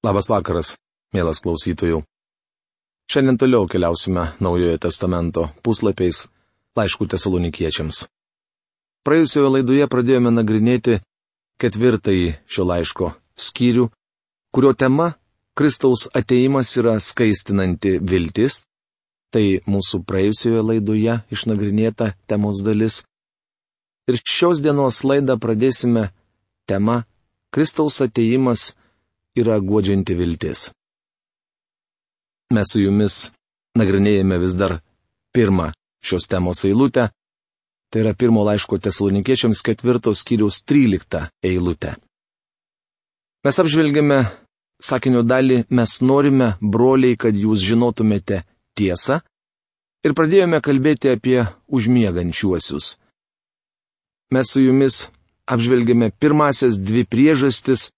Labas vakaras, mielas klausytojų. Šiandien toliau keliausime Naujojo testamento puslapiais laiškų tesalonikiečiams. Praėjusioje laidoje pradėjome nagrinėti ketvirtąjį šio laiško skyrių, kurio tema - Kristaus ateimas yra skaistinanti viltis. Tai mūsų praėjusioje laidoje išnagrinėta temos dalis. Ir šios dienos laidą pradėsime tema - Kristaus ateimas yra godžianti viltis. Mes su jumis nagrinėjame vis dar pirmą šios temos eilutę, tai yra pirmo laiško tesaloninkiečiams ketvirtos skyriaus tryliktą eilutę. Mes apžvelgiame sakinio dalį, mes norime, broliai, kad jūs žinotumėte tiesą ir pradėjome kalbėti apie užmiegančiuosius. Mes su jumis apžvelgėme pirmasias dvi priežastis,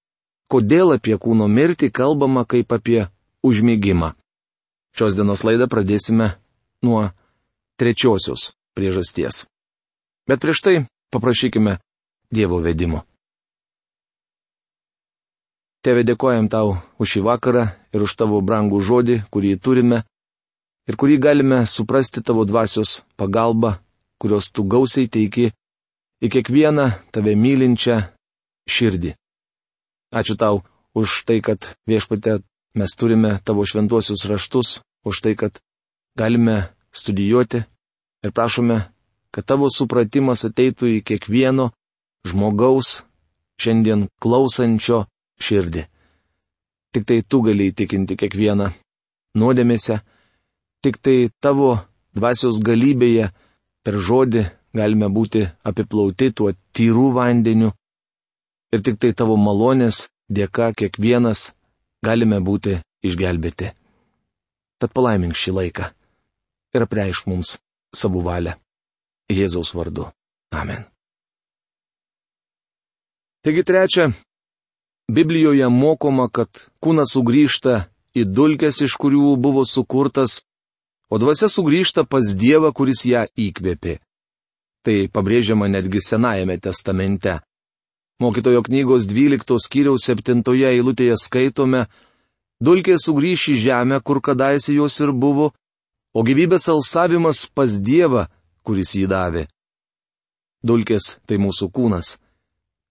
kodėl apie kūno mirtį kalbama kaip apie užmygimą. Šios dienos laidą pradėsime nuo trečiosios priežasties. Bet prieš tai paprašykime Dievo vedimo. Tėve dėkojam tau už šį vakarą ir už tavo brangų žodį, kurį turime ir kurį galime suprasti tavo dvasios pagalba, kurios tu gausiai teiki į kiekvieną tave mylinčią širdį. Ačiū tau už tai, kad viešpatė mes turime tavo šventuosius raštus, už tai, kad galime studijuoti ir prašome, kad tavo supratimas ateitų į kiekvieno žmogaus šiandien klausančio širdį. Tik tai tu gali įtikinti kiekvieną nuodėmėse, tik tai tavo dvasios galybėje per žodį galime būti apiplauti tuo tyrų vandeniu ir tik tai tavo malonės dėka kiekvienas galime būti išgelbėti. Tad palaimink šį laiką ir apreišk mums savo valią. Jėzaus vardu. Amen. Taigi trečia, Biblijoje mokoma, kad kūnas sugrįžta į dulkes, iš kurių buvo sukurtas, o dvasia sugrįžta pas Dievą, kuris ją įkvėpė. Tai pabrėžiama netgi Senajame testamente. Mokytojo knygos 12 skyriaus 7 eilutėje skaitome, dulkė sugrįš į žemę, kur kadaise jos ir buvo, o gyvybės alsavimas pas Dievą, kuris jį davė. Dulkės tai mūsų kūnas.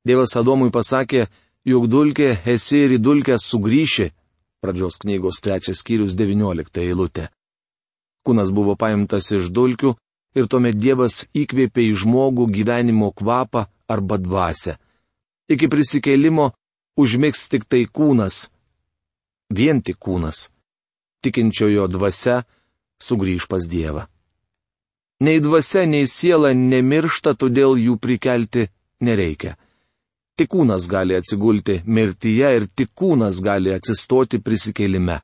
Dievas Adomui pasakė, jog dulkė esi ir į dulkę sugrįši. Pradžios knygos trečias skyrius 19 eilutė. Kūnas buvo paimtas iš dulkių ir tuomet Dievas įkvėpė į žmogų gyvenimo kvapą arba dvasę iki prisikėlimo užmigs tik tai kūnas. Vien tik kūnas. Tikinčiojo dvasia sugrįž pas Dievą. Nei dvasia, nei siela nemiršta, todėl jų prikelti nereikia. Tik kūnas gali atsigulti mirtyje ir tik kūnas gali atsistoti prisikėlime.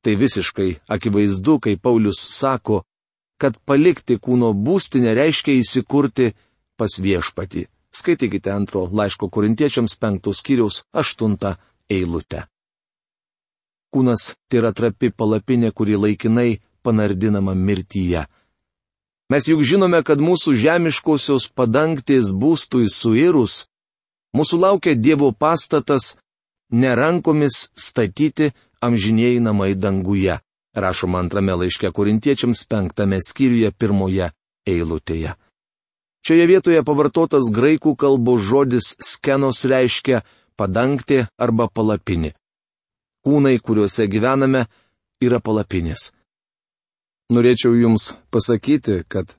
Tai visiškai akivaizdu, kai Paulius sako, kad palikti kūno būstinę reiškia įsikurti pas viešpatį. Skaitykite antro laiško korintiečiams penktos skyriaus aštuntą eilutę. Kūnas tai yra trapi palapinė, kuri laikinai panardinama mirtyje. Mes juk žinome, kad mūsų žemiškosios padangtės būstui suirus, mūsų laukia Dievo pastatas nerankomis statyti amžiniai namai danguje, rašoma antrame laiške korintiečiams penktame skyriuje pirmoje eilutėje. Šioje vietoje pavartotas graikų kalbos žodis skenos reiškia padangti arba palapinį. Kūnai, kuriuose gyvename, yra palapinės. Norėčiau Jums pasakyti, kad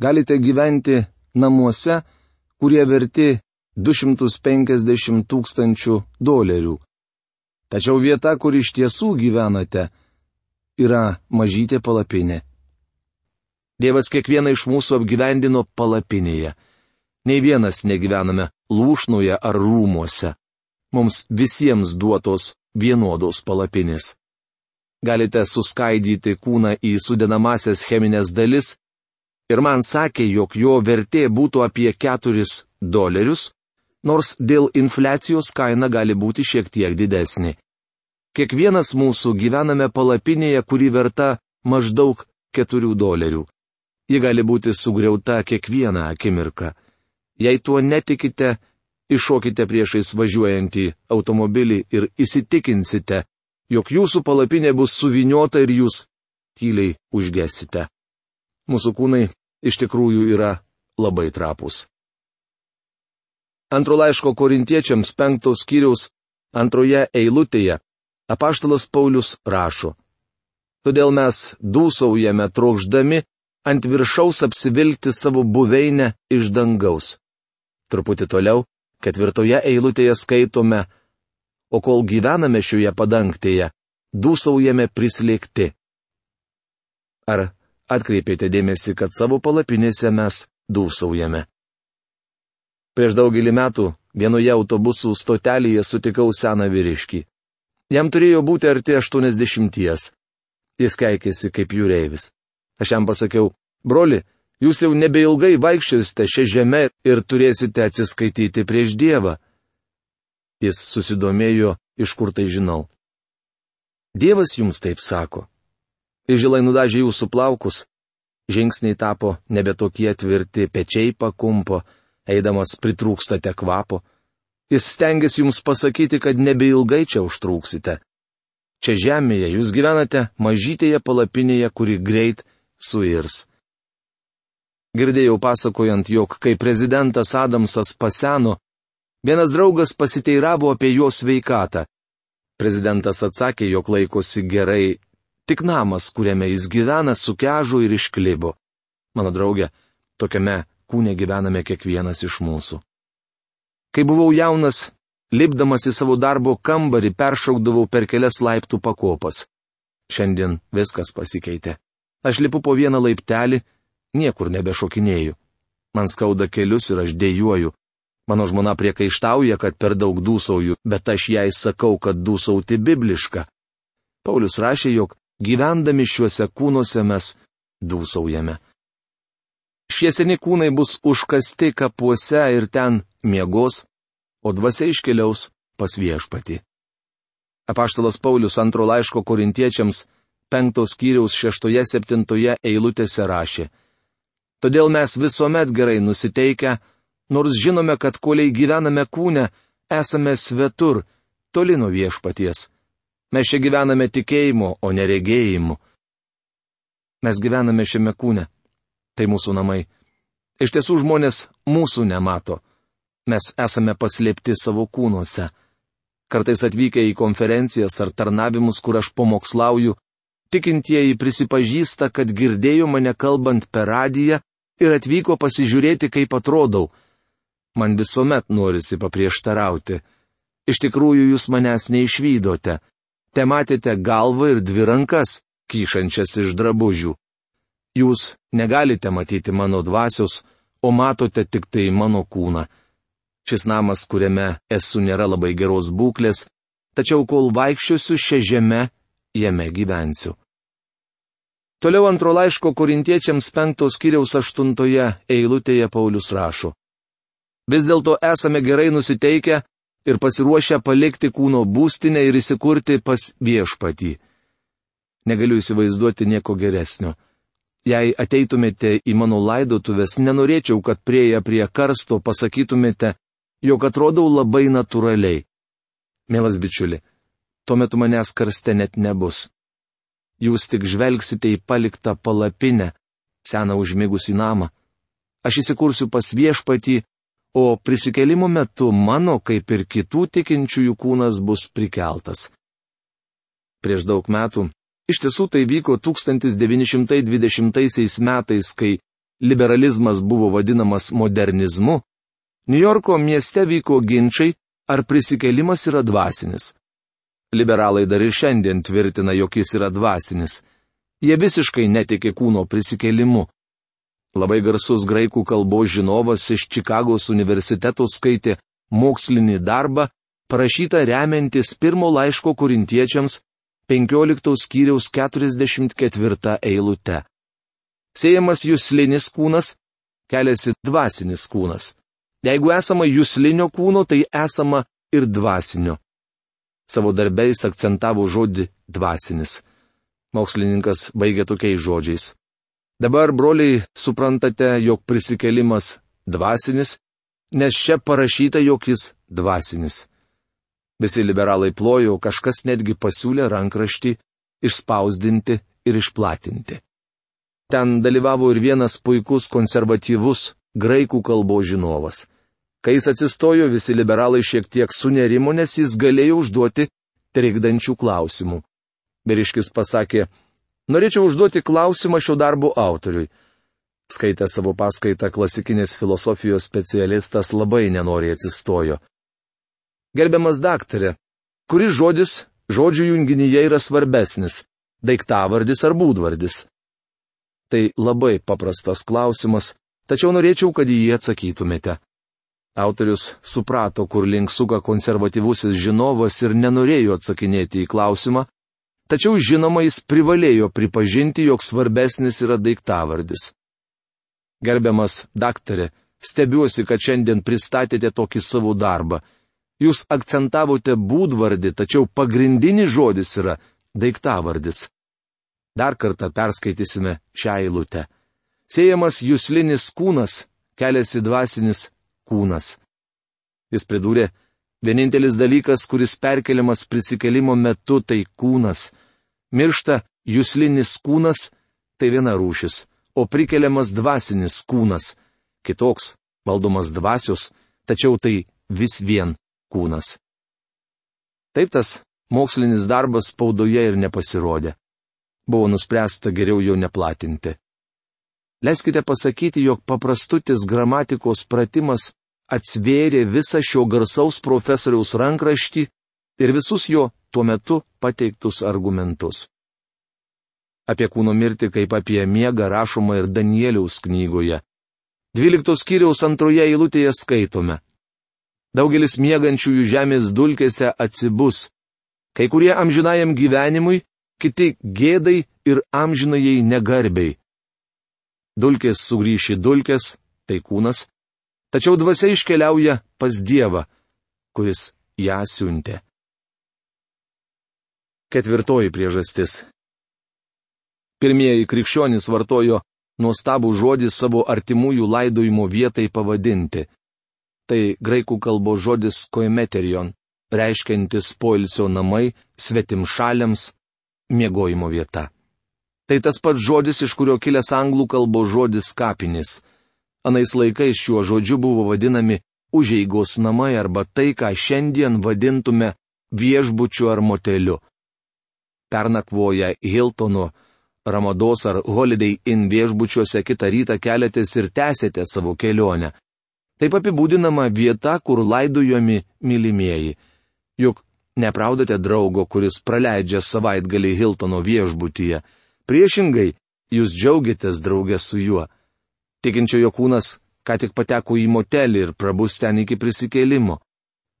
galite gyventi namuose, kurie verti 250 tūkstančių dolerių. Tačiau vieta, kur iš tiesų gyvenate, yra mažytė palapinė. Dievas kiekvieną iš mūsų apgyvendino palapinėje. Nei vienas negyvename lūšnoje ar rūmuose. Mums visiems duotos vienodos palapinės. Galite suskaidyti kūną į sudedamasias cheminės dalis ir man sakė, jog jo vertė būtų apie 4 dolerius, nors dėl infliacijos kaina gali būti šiek tiek didesnė. Kiekvienas mūsų gyvename palapinėje, kuri verta maždaug 4 dolerių. Ji gali būti sugriauta kiekvieną akimirką. Jei tuo netikite, iššokite priešais važiuojantį automobilį ir įsitikinsite, jog jūsų palapinė bus suviniota ir jūs tyliai užgesite. Mūsų kūnai iš tikrųjų yra labai trapus. Antro laiško korintiečiams penktos skyriaus antroje eilutėje apaštalas Paulius rašo. Todėl mes dūsaujame trokšdami ant viršaus apsivilkti savo buveinę iš dangaus. Truputį toliau Ketvirtoje eilutėje skaitome, o kol gyvename šioje padangtėje, dūsaujame prislėgti. Ar atkreipėte dėmesį, kad savo palapinėse mes dūsaujame? Prieš daugelį metų vienoje autobusų stotelėje sutikau seną vyriškį. Jam turėjo būti arti 80. Jis keikėsi kaip jūreivis. Aš jam pasakiau, broli, Jūs jau nebeilgai vaikščiosite šią žemę ir turėsite atsiskaityti prieš Dievą. Jis susidomėjo, iš kur tai žinau. Dievas jums taip sako. Išžilai nudažė jūsų plaukus. Žingsniai tapo nebe tokie tvirti, pečiai pakumpo, eidamas pritrūkstate kvapo. Jis stengiasi jums pasakyti, kad nebeilgai čia užtrūksite. Čia žemėje jūs gyvenate mažytėje palapinėje, kuri greit suirs. Girdėjau pasakojant, jog kai prezidentas Adamsas paseno, vienas draugas pasiteiravo apie jo sveikatą. Prezidentas atsakė, jog laikosi gerai, tik namas, kuriame jis gyvena, sukežo ir išklibo. Mano draugė, tokiame kūne gyvename kiekvienas iš mūsų. Kai buvau jaunas, lipdamas į savo darbo kambarį, peršaukdavau per kelias laiptų pakopas. Šiandien viskas pasikeitė. Aš lipu po vieną laiptelį, niekur nebešokinėju. Man skauda kelius ir aš dėjuoju. Mano žmona priekaištauja, kad per daug dūsauju, bet aš jai sakau, kad dūsauti bibliška. Paulius rašė, jog gyvendami šiuose kūnuose mes dūsaujame. Šie seni kūnai bus užkasti kapuose ir ten miegos, o dvasia iškeliaus pas viešpati. Apaštalas Paulius antro laiško korintiečiams penktos kiriaus šeštoje septintoje eilutėse rašė. Todėl mes visuomet gerai nusiteikę, nors žinome, kad koliai gyvename kūne, esame svetur, toli nuo viešpaties. Mes čia gyvename tikėjimu, o ne regėjimu. Mes gyvename šiame kūne. Tai mūsų namai. Iš tiesų žmonės mūsų nemato. Mes esame paslėpti savo kūnuose. Kartais atvykę į konferencijas ar tarnavimus, kur aš pamokslauju, tikintieji prisipažįsta, kad girdėjo mane kalbant per radiją ir atvyko pasižiūrėti, kaip atrodau. Man visuomet norisi paprieštarauti. Iš tikrųjų, jūs manęs neišvydote. Te matėte galvą ir dvi rankas, kyšančias iš drabužių. Jūs negalite matyti mano dvasios, o matote tik tai mano kūną. Šis namas, kuriame esu, nėra labai geros būklės, tačiau kol vaikščiosiu šią žemę, jame gyvensiu. Toliau antro laiško korintiečiams penktos kiriaus aštuntoje eilutėje Paulius rašo. Vis dėlto esame gerai nusiteikę ir pasiruošę palikti kūno būstinę ir įsikurti pas viešpatį. Negaliu įsivaizduoti nieko geresnio. Jei ateitumėte į mano laidotuvės, nenorėčiau, kad prieję prie karsto pasakytumėte, jog atrodau labai natūraliai. Mielas bičiuli, tuo metu manęs karste net nebus jūs tik žvelgsite į paliktą palapinę, seną užmigusį namą. Aš įsikursiu pas viešpatį, o prisikelimo metu mano, kaip ir kitų tikinčiųjų kūnas bus prikeltas. Prieš daug metų, iš tiesų tai vyko 1920 metais, kai liberalizmas buvo vadinamas modernizmu, New Yorko mieste vyko ginčiai, ar prisikelimas yra dvasinis. Liberalai dar ir šiandien tvirtina, jog jis yra dvasinis. Jie visiškai netiki kūno prisikėlimu. Labai garsus graikų kalbos žinovas iš Čikagos universiteto skaitė mokslinį darbą, parašytą remiantis pirmo laiško korintiečiams 15 skyriaus 44 eilute. Sėjamas jūslinis kūnas, keliasi dvasinis kūnas. Jeigu esama jūslinio kūno, tai esama ir dvasinio. Savo darbiais akcentavo žodį dvasinis. Mokslininkas baigė tokiais žodžiais. Dabar, broliai, suprantate, jog prisikelimas dvasinis, nes čia parašyta, jog jis dvasinis. Visi liberalai plojo, kažkas netgi pasiūlė rankraštį išspausdinti ir išplatinti. Ten dalyvavo ir vienas puikus konservatyvus graikų kalbos žinovas. Kai jis atsistojo, visi liberalai šiek tiek sunerimo, nes jis galėjo užduoti trikdančių klausimų. Beriškis pasakė, norėčiau užduoti klausimą šio darbo autoriui. Skaitę savo paskaitą klasikinės filosofijos specialistas labai nenoriai atsistojo. Gerbiamas daktarė, kuris žodis žodžių junginyje yra svarbesnis - daiktavardis ar būdvardis? Tai labai paprastas klausimas, tačiau norėčiau, kad jį atsakytumėte. Autorius suprato, kur link suka konservatyvusis žinovas ir nenorėjo atsakinėti į klausimą, tačiau žinoma jis privalėjo pripažinti, jog svarbesnis yra daiktavardis. Gerbiamas daktarė, stebiuosi, kad šiandien pristatėte tokį savo darbą. Jūs akcentavote būdvardį, tačiau pagrindinis žodis yra daiktavardis. Dar kartą perskaitysime šią eilutę. Siejamas jūslinis kūnas, keliasi dvasinis kūnas. Jis pridūrė, vienintelis dalykas, kuris perkeliamas prisikelimo metu, tai kūnas. Miršta jūslinis kūnas, tai viena rūšis o prikeliamas dvasinis kūnas, kitoks, valdomas dvasios, tačiau tai vis vien kūnas. Taip tas mokslinis darbas spaudoje ir nepasirodė. Buvo nuspręsta geriau jo neplatinti. Leiskite pasakyti, jog paprastutis gramatikos pratimas atsvėrė visą šio garsaus profesoriaus rankraštį ir visus jo tuo metu pateiktus argumentus. Apie kūno mirtį kaip apie miegą rašoma ir Danieliaus knygoje. 12 skyriaus antroje eilutėje skaitome. Daugelis miegančiųjų žemės dulkėse atsibus. Kai kurie amžinajam gyvenimui, kiti gėdai ir amžinajai negarbiai. Dulkės sugrįš į dulkės, tai kūnas, tačiau dvasia iškeliauja pas Dievą, kuris ją siuntė. Ketvirtoji priežastis Pirmieji krikščionys vartojo nuostabų žodį savo artimųjų laidojimo vietai pavadinti. Tai graikų kalbos žodis koemeterion, reiškiantis poilsio namai, svetim šaliams, miegojimo vieta. Tai tas pats žodis, iš kurio kilęs anglų kalbos žodis kapinis. Anais laikais šiuo žodžiu buvo vadinami užeigos namai arba tai, ką šiandien vadintume viešbučiu ar moteliu. Pernakvoja Hiltono, Ramados ar Holiday Inn viešbučiuose kitą rytą keliatės ir tęsėte savo kelionę. Taip apibūdinama vieta, kur laidojami mylimieji. Juk nepraudate draugo, kuris praleidžia savaitgalį Hiltono viešbutyje. Priešingai, jūs džiaugiatės draugė su juo. Tikinčiojo kūnas ką tik pateko į motelį ir prabus ten iki prisikėlimo.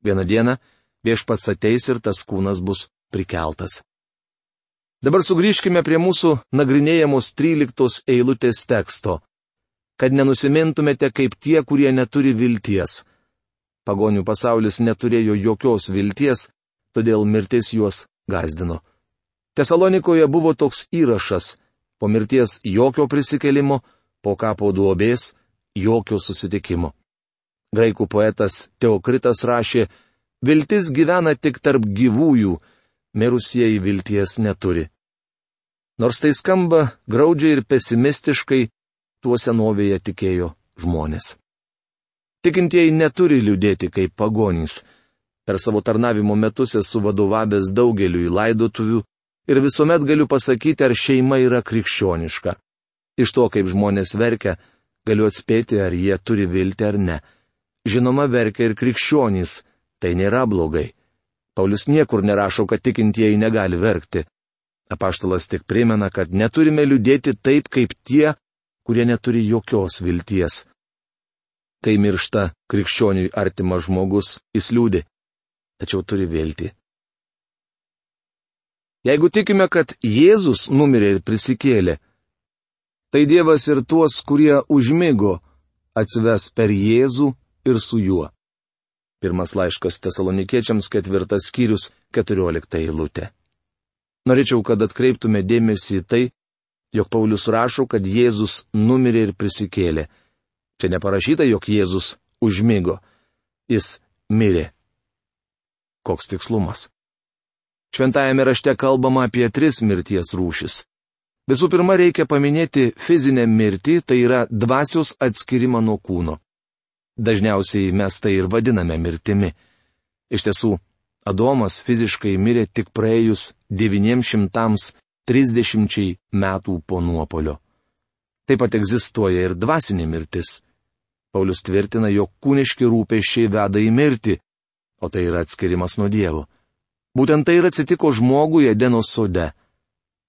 Vieną dieną viešpats ateis ir tas kūnas bus prikeltas. Dabar sugrįžkime prie mūsų nagrinėjamos 13 eilutės teksto. Kad nenusimintumėte kaip tie, kurie neturi vilties. Pagonių pasaulis neturėjo jokios vilties, todėl mirtis juos gazdino. Tesalonikoje buvo toks įrašas - po mirties jokio prisikelimo, po kapo duobės jokio susitikimo. Graikų poetas Teokritas rašė, viltis gyvena tik tarp gyvųjų, mirusieji vilties neturi. Nors tai skamba graudžiai ir pesimistiškai, tuo senovėje tikėjo žmonės. Tikintieji neturi liūdėti kaip pagonys. Per savo tarnavimo metus esu vadovavęs daugeliu į laidotuvių ir visuomet galiu pasakyti, ar šeima yra krikščioniška. Iš to, kaip žmonės verkia, galiu atspėti, ar jie turi viltį ar ne. Žinoma, verkia ir krikščionys, tai nėra blogai. Paulius niekur nerašo, kad tikintieji negali verkti. Apaštalas tik primena, kad neturime liūdėti taip, kaip tie, kurie neturi jokios vilties. Kai miršta krikščioniui artimas žmogus, jis liūdi, tačiau turi viltį. Jeigu tikime, kad Jėzus numirė ir prisikėlė, tai Dievas ir tuos, kurie užmygo, atsives per Jėzų ir su juo. Pirmas laiškas tesalonikiečiams ketvirtas skyrius keturiolikta eilutė. Norėčiau, kad atkreiptume dėmesį į tai, jog Paulius rašo, kad Jėzus numirė ir prisikėlė. Čia neparašyta, jog Jėzus užmygo. Jis mirė. Koks tikslumas? Šventajame rašte kalbama apie tris mirties rūšis. Visų pirma, reikia paminėti fizinę mirtį, tai yra dvasios atskirimą nuo kūno. Dažniausiai mes tai ir vadiname mirtimi. Iš tiesų, Adomas fiziškai mirė tik praėjus 930 metų po nuopolio. Taip pat egzistuoja ir dvasinė mirtis. Paulius tvirtina, jog kūniški rūpeščiai veda į mirtį, o tai yra atskirimas nuo Dievo. Būtent tai ir atsitiko žmogui Edeno sode.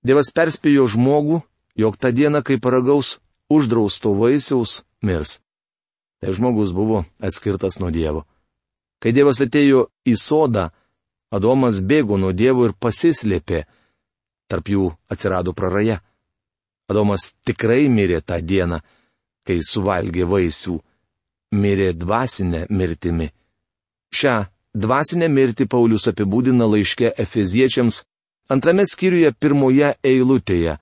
Dievas perspėjo žmogų, jog tą dieną, kai paragaus uždrausto vaisiaus, mirs. Tai žmogus buvo atskirtas nuo Dievo. Kai Dievas atėjo į sodą, Adomas bėgo nuo Dievo ir pasislėpė. Tarp jų atsirado praraja. Adomas tikrai mirė tą dieną, kai suvalgė vaisių. Mirė dvasinę mirtimi. Šią dvasinę mirtį Paulius apibūdina laiške Efeziečiams antrame skyriuje pirmoje eilutėje.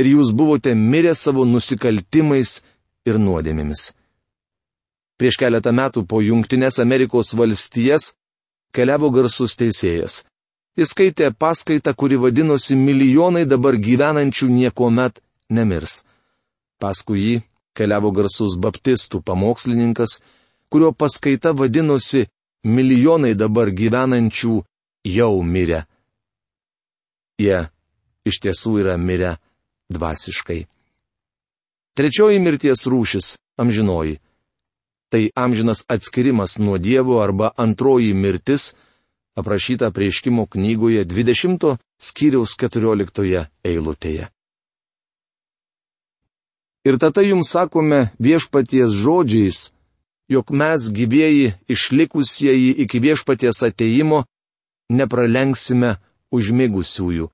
Ir jūs buvote mirę savo nusikaltimais ir nuodėmėmis. Prieš keletą metų po Junktinės Amerikos valstijas keliavo garsus teisėjas. Jis skaitė paskaitą, kuri vadinosi Milijonai dabar gyvenančių niekuomet nemirs. Paskui jį keliavo garsus baptistų pamokslininkas, kurio paskaita vadinosi Milijonai dabar gyvenančių jau mirę. Jie iš tiesų yra mirę dvasiškai. Trečioji mirties rūšis - amžinoji tai amžinas atskirimas nuo Dievo arba antroji mirtis, aprašyta prieškimo knygoje 20 skyriaus 14 eilutėje. Ir tada jums sakome viešpaties žodžiais, jog mes gyvėjai išlikusieji iki viešpaties ateimo nepralenksime užmigusiųjų.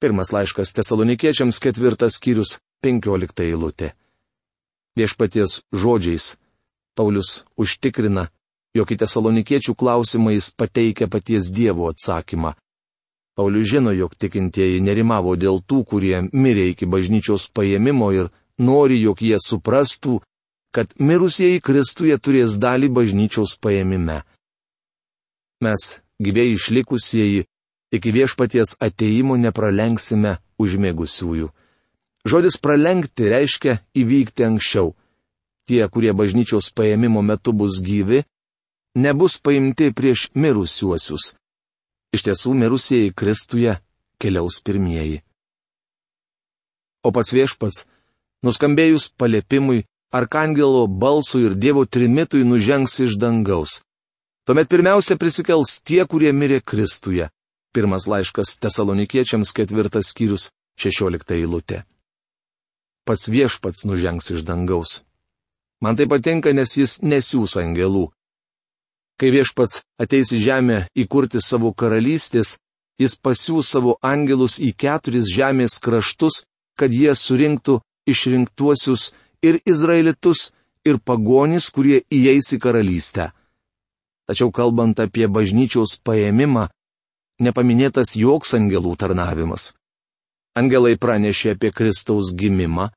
Pirmas laiškas tesalonikiečiams ketvirtas skyrius penkiolikta eilutė. Viešpaties žodžiais Paulius užtikrina, jog į tesalonikiečių klausimą jis pateikia paties Dievo atsakymą. Paulius žino, jog tikintieji nerimavo dėl tų, kurie mirė iki bažnyčios paėmimo ir nori, jog jie suprastų, kad mirusieji Kristuje turės dalį bažnyčios paėmime. Mes, gyviai išlikusieji, iki viešpaties ateimo nepralenksime užmėgusiųjų. Žodis pralenkti reiškia įvykti anksčiau tie, kurie bažnyčios paėmimo metu bus gyvi, nebus paimti prieš mirusiuosius. Iš tiesų, mirusieji Kristuje keliaus pirmieji. O pats viešpats, nuskambėjus paliepimui, arkangelo balsui ir Dievo trimitui nužengs iš dangaus. Tuomet pirmiausia prisikels tie, kurie mirė Kristuje. Pirmas laiškas tesalonikiečiams ketvirtas skyrius, šešiolikta eilutė. Pats viešpats nužengs iš dangaus. Man tai patinka, nes jis nesiūs angelų. Kai viešpats ateis į žemę įkurti savo karalystės, jis pasiūs savo angelus į keturis žemės kraštus, kad jie surinktų išrinktuosius ir izraelitus, ir pagonys, kurie įeis į karalystę. Tačiau kalbant apie bažnyčios paėmimą, nepaminėtas joks angelų tarnavimas. Angelai pranešė apie Kristaus gimimą,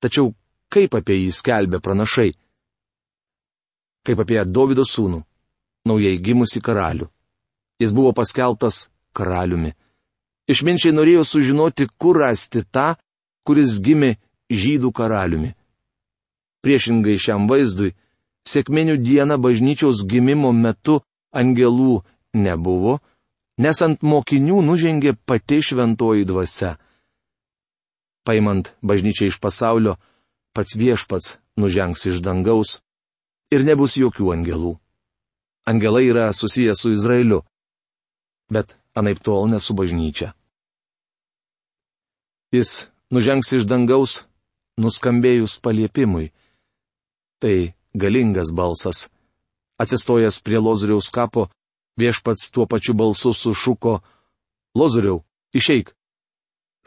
tačiau kaip apie jį skelbė pranašai. Kaip apie Davido sūnų, naujai gimusi karalių. Jis buvo paskeltas karaliumi. Išminčiai norėjo sužinoti, kur rasti tą, kuris gimė žydų karaliumi. Priešingai šiam vaizdui, sėkmenių dieną bažnyčiaus gimimo metu angelų nebuvo, nes ant mokinių nužengė pati šventoji dvasia. Paimant bažnyčią iš pasaulio, pats viešpats nužengs iš dangaus ir nebus jokių angelų. Angelai yra susijęs su Izraeliu, bet anaip tol nesu bažnyčia. Jis nužengs iš dangaus, nuskambėjus paliepimui. Tai galingas balsas. Atsistojęs prie Lozoriaus kapo, viešpats tuo pačiu balsu sušuko: Lozoriau, išeik!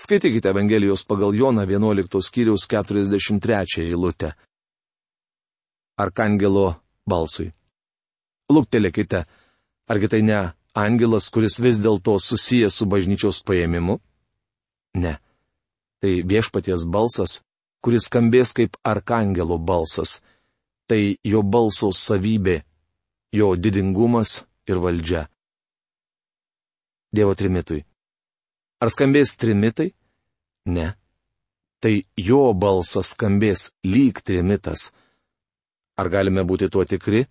Skaitykite Evangelijos pagal Joną 11 skyriaus 43 eilutę. Arkangelo balsui. Lūktelėkite, argi tai ne angelas, kuris vis dėlto susijęs su bažnyčios paėmimu? Ne. Tai viešpaties balsas, kuris skambės kaip arkangelo balsas. Tai jo balso savybė, jo didingumas ir valdžia. Dievo trimitui. Ar skambės trimitai? Ne. Tai jo balsas skambės lyg trimitas. Ar galime būti tuo tikri?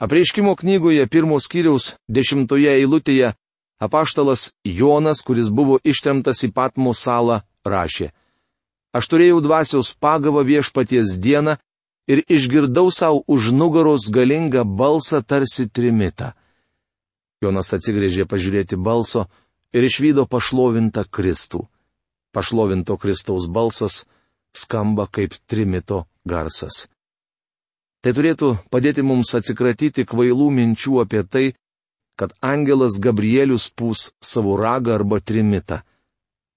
Apreiškimo knygoje pirmos kiriaus dešimtoje eilutėje apaštalas Jonas, kuris buvo ištemtas į Patmo salą, rašė. Aš turėjau dvasios pagavą viešpaties dieną ir išgirdau savo už nugaros galingą balsą tarsi trimitą. Jonas atsigrėžė pažiūrėti balso ir išvydo pašlovintą Kristų. Pašlovinto Kristaus balsas skamba kaip trimito garsas. Tai turėtų padėti mums atsikratyti kvailų minčių apie tai, kad angelas Gabrielius pūs savo ragą arba trimitą.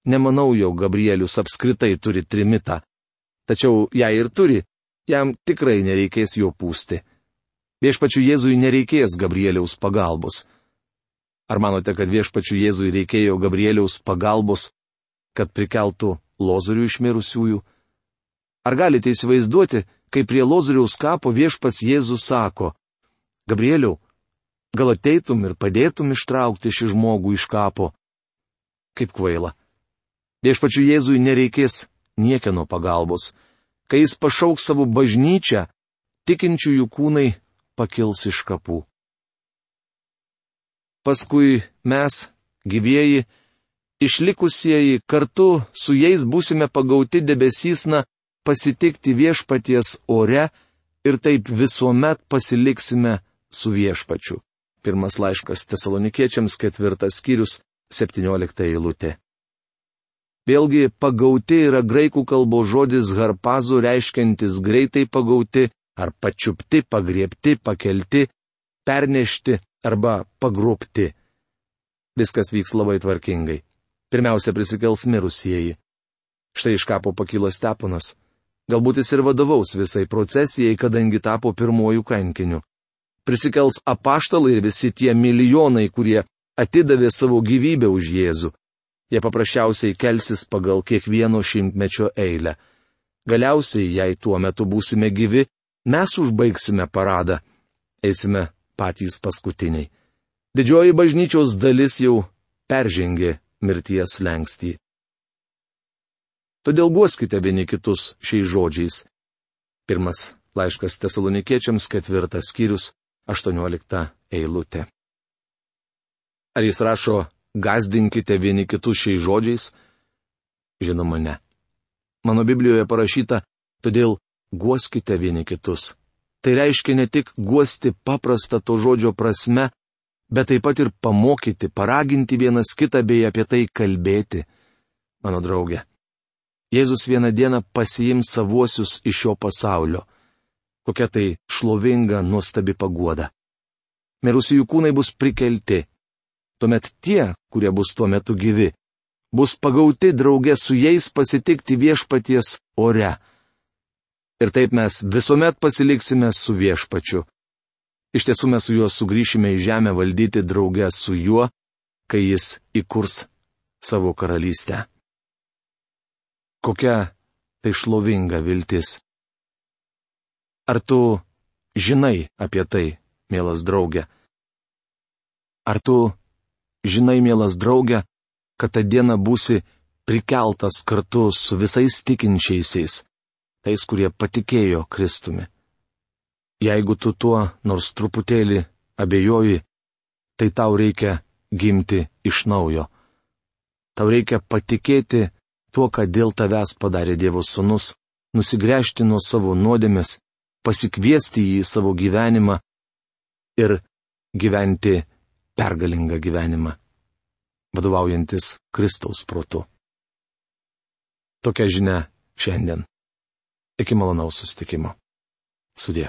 Nemanau, jog Gabrielius apskritai turi trimitą. Tačiau jei ir turi, jam tikrai nereikės jo pūsti. Viešpačių Jėzui nereikės Gabrieliaus pagalbos. Ar manote, kad viešpačių Jėzui reikėjo Gabrieliaus pagalbos, kad prikeltų lozorių iš mirusiųjų? Ar galite įsivaizduoti, kai prie Lozoriaus kapo viešpas Jėzus sako, Gabrieliau, gal ateitum ir padėtum ištraukti šį žmogų iš kapo? Kaip kvaila. Viešpačiu Jėzui nereikės niekieno pagalbos. Kai jis pašauks savo bažnyčią, tikinčiųjų kūnai pakils iš kapų. Paskui mes, gyvieji, išlikusieji, kartu su jais būsime pagauti debesysna pasitikti viešpaties ore ir taip visuomet pasiliksime su viešpačiu. Pirmas laiškas tesalonikiečiams ketvirtas skyrius, septyniolikta eilutė. Vėlgi pagauti yra graikų kalbos žodis harpazo reiškiantis greitai pagauti ar pačiupti, pagriepti, pakelti, pernešti arba pagrupti. Viskas vyks labai tvarkingai. Pirmiausia prisikels mirusieji. Štai iš kapo pakyla steponas. Galbūt jis ir vadovaus visai procesijai, kadangi tapo pirmojų kankiniu. Prisikels apaštalai ir visi tie milijonai, kurie atidavė savo gyvybę už Jėzų. Jie paprasčiausiai kelsis pagal kiekvieno šimtmečio eilę. Galiausiai, jei tuo metu būsime gyvi, mes užbaigsime paradą. Eisime patys paskutiniai. Didžioji bažnyčios dalis jau peržengė mirties lengstį. Todėl guoskite vieni kitus šiais žodžiais. Pirmas laiškas tesalonikiečiams ketvirtas skyrius, aštuoniolikta eilutė. Ar jis rašo, gazdinkite vieni kitus šiais žodžiais? Žinoma, ne. Mano Biblijoje parašyta, todėl guoskite vieni kitus. Tai reiškia ne tik guosti paprastą to žodžio prasme, bet taip pat ir pamokyti, paraginti vienas kitą bei apie tai kalbėti. Mano draugė. Jėzus vieną dieną pasiims savuosius iš šio pasaulio. Kokia tai šlovinga, nuostabi pagoda. Mirusiųjų kūnai bus prikelti. Tuomet tie, kurie bus tuo metu gyvi, bus pagauti draugė su jais pasitikti viešpaties ore. Ir taip mes visuomet pasiliksime su viešpačiu. Iš tiesų mes su juo sugrįšime į žemę valdyti draugę su juo, kai jis įkurs savo karalystę. Kokia tai šlovinga viltis. Ar tu žinai apie tai, mielas draugė? Ar tu žinai, mielas draugė, kad tą dieną būsi prikeltas kartu su visais tikinčiaisiais, tais, kurie patikėjo Kristumi? Jeigu tu tuo nors truputėlį abejoji, tai tau reikia gimti iš naujo. Tau reikia patikėti tuo, ką dėl tavęs padarė Dievo Sūnus, nusigręžti nuo savo nuodėmės, pasikviesti jį į savo gyvenimą ir gyventi pergalingą gyvenimą, vadovaujantis Kristaus protu. Tokia žinia šiandien. Iki malonaus sustikimo. Sudė.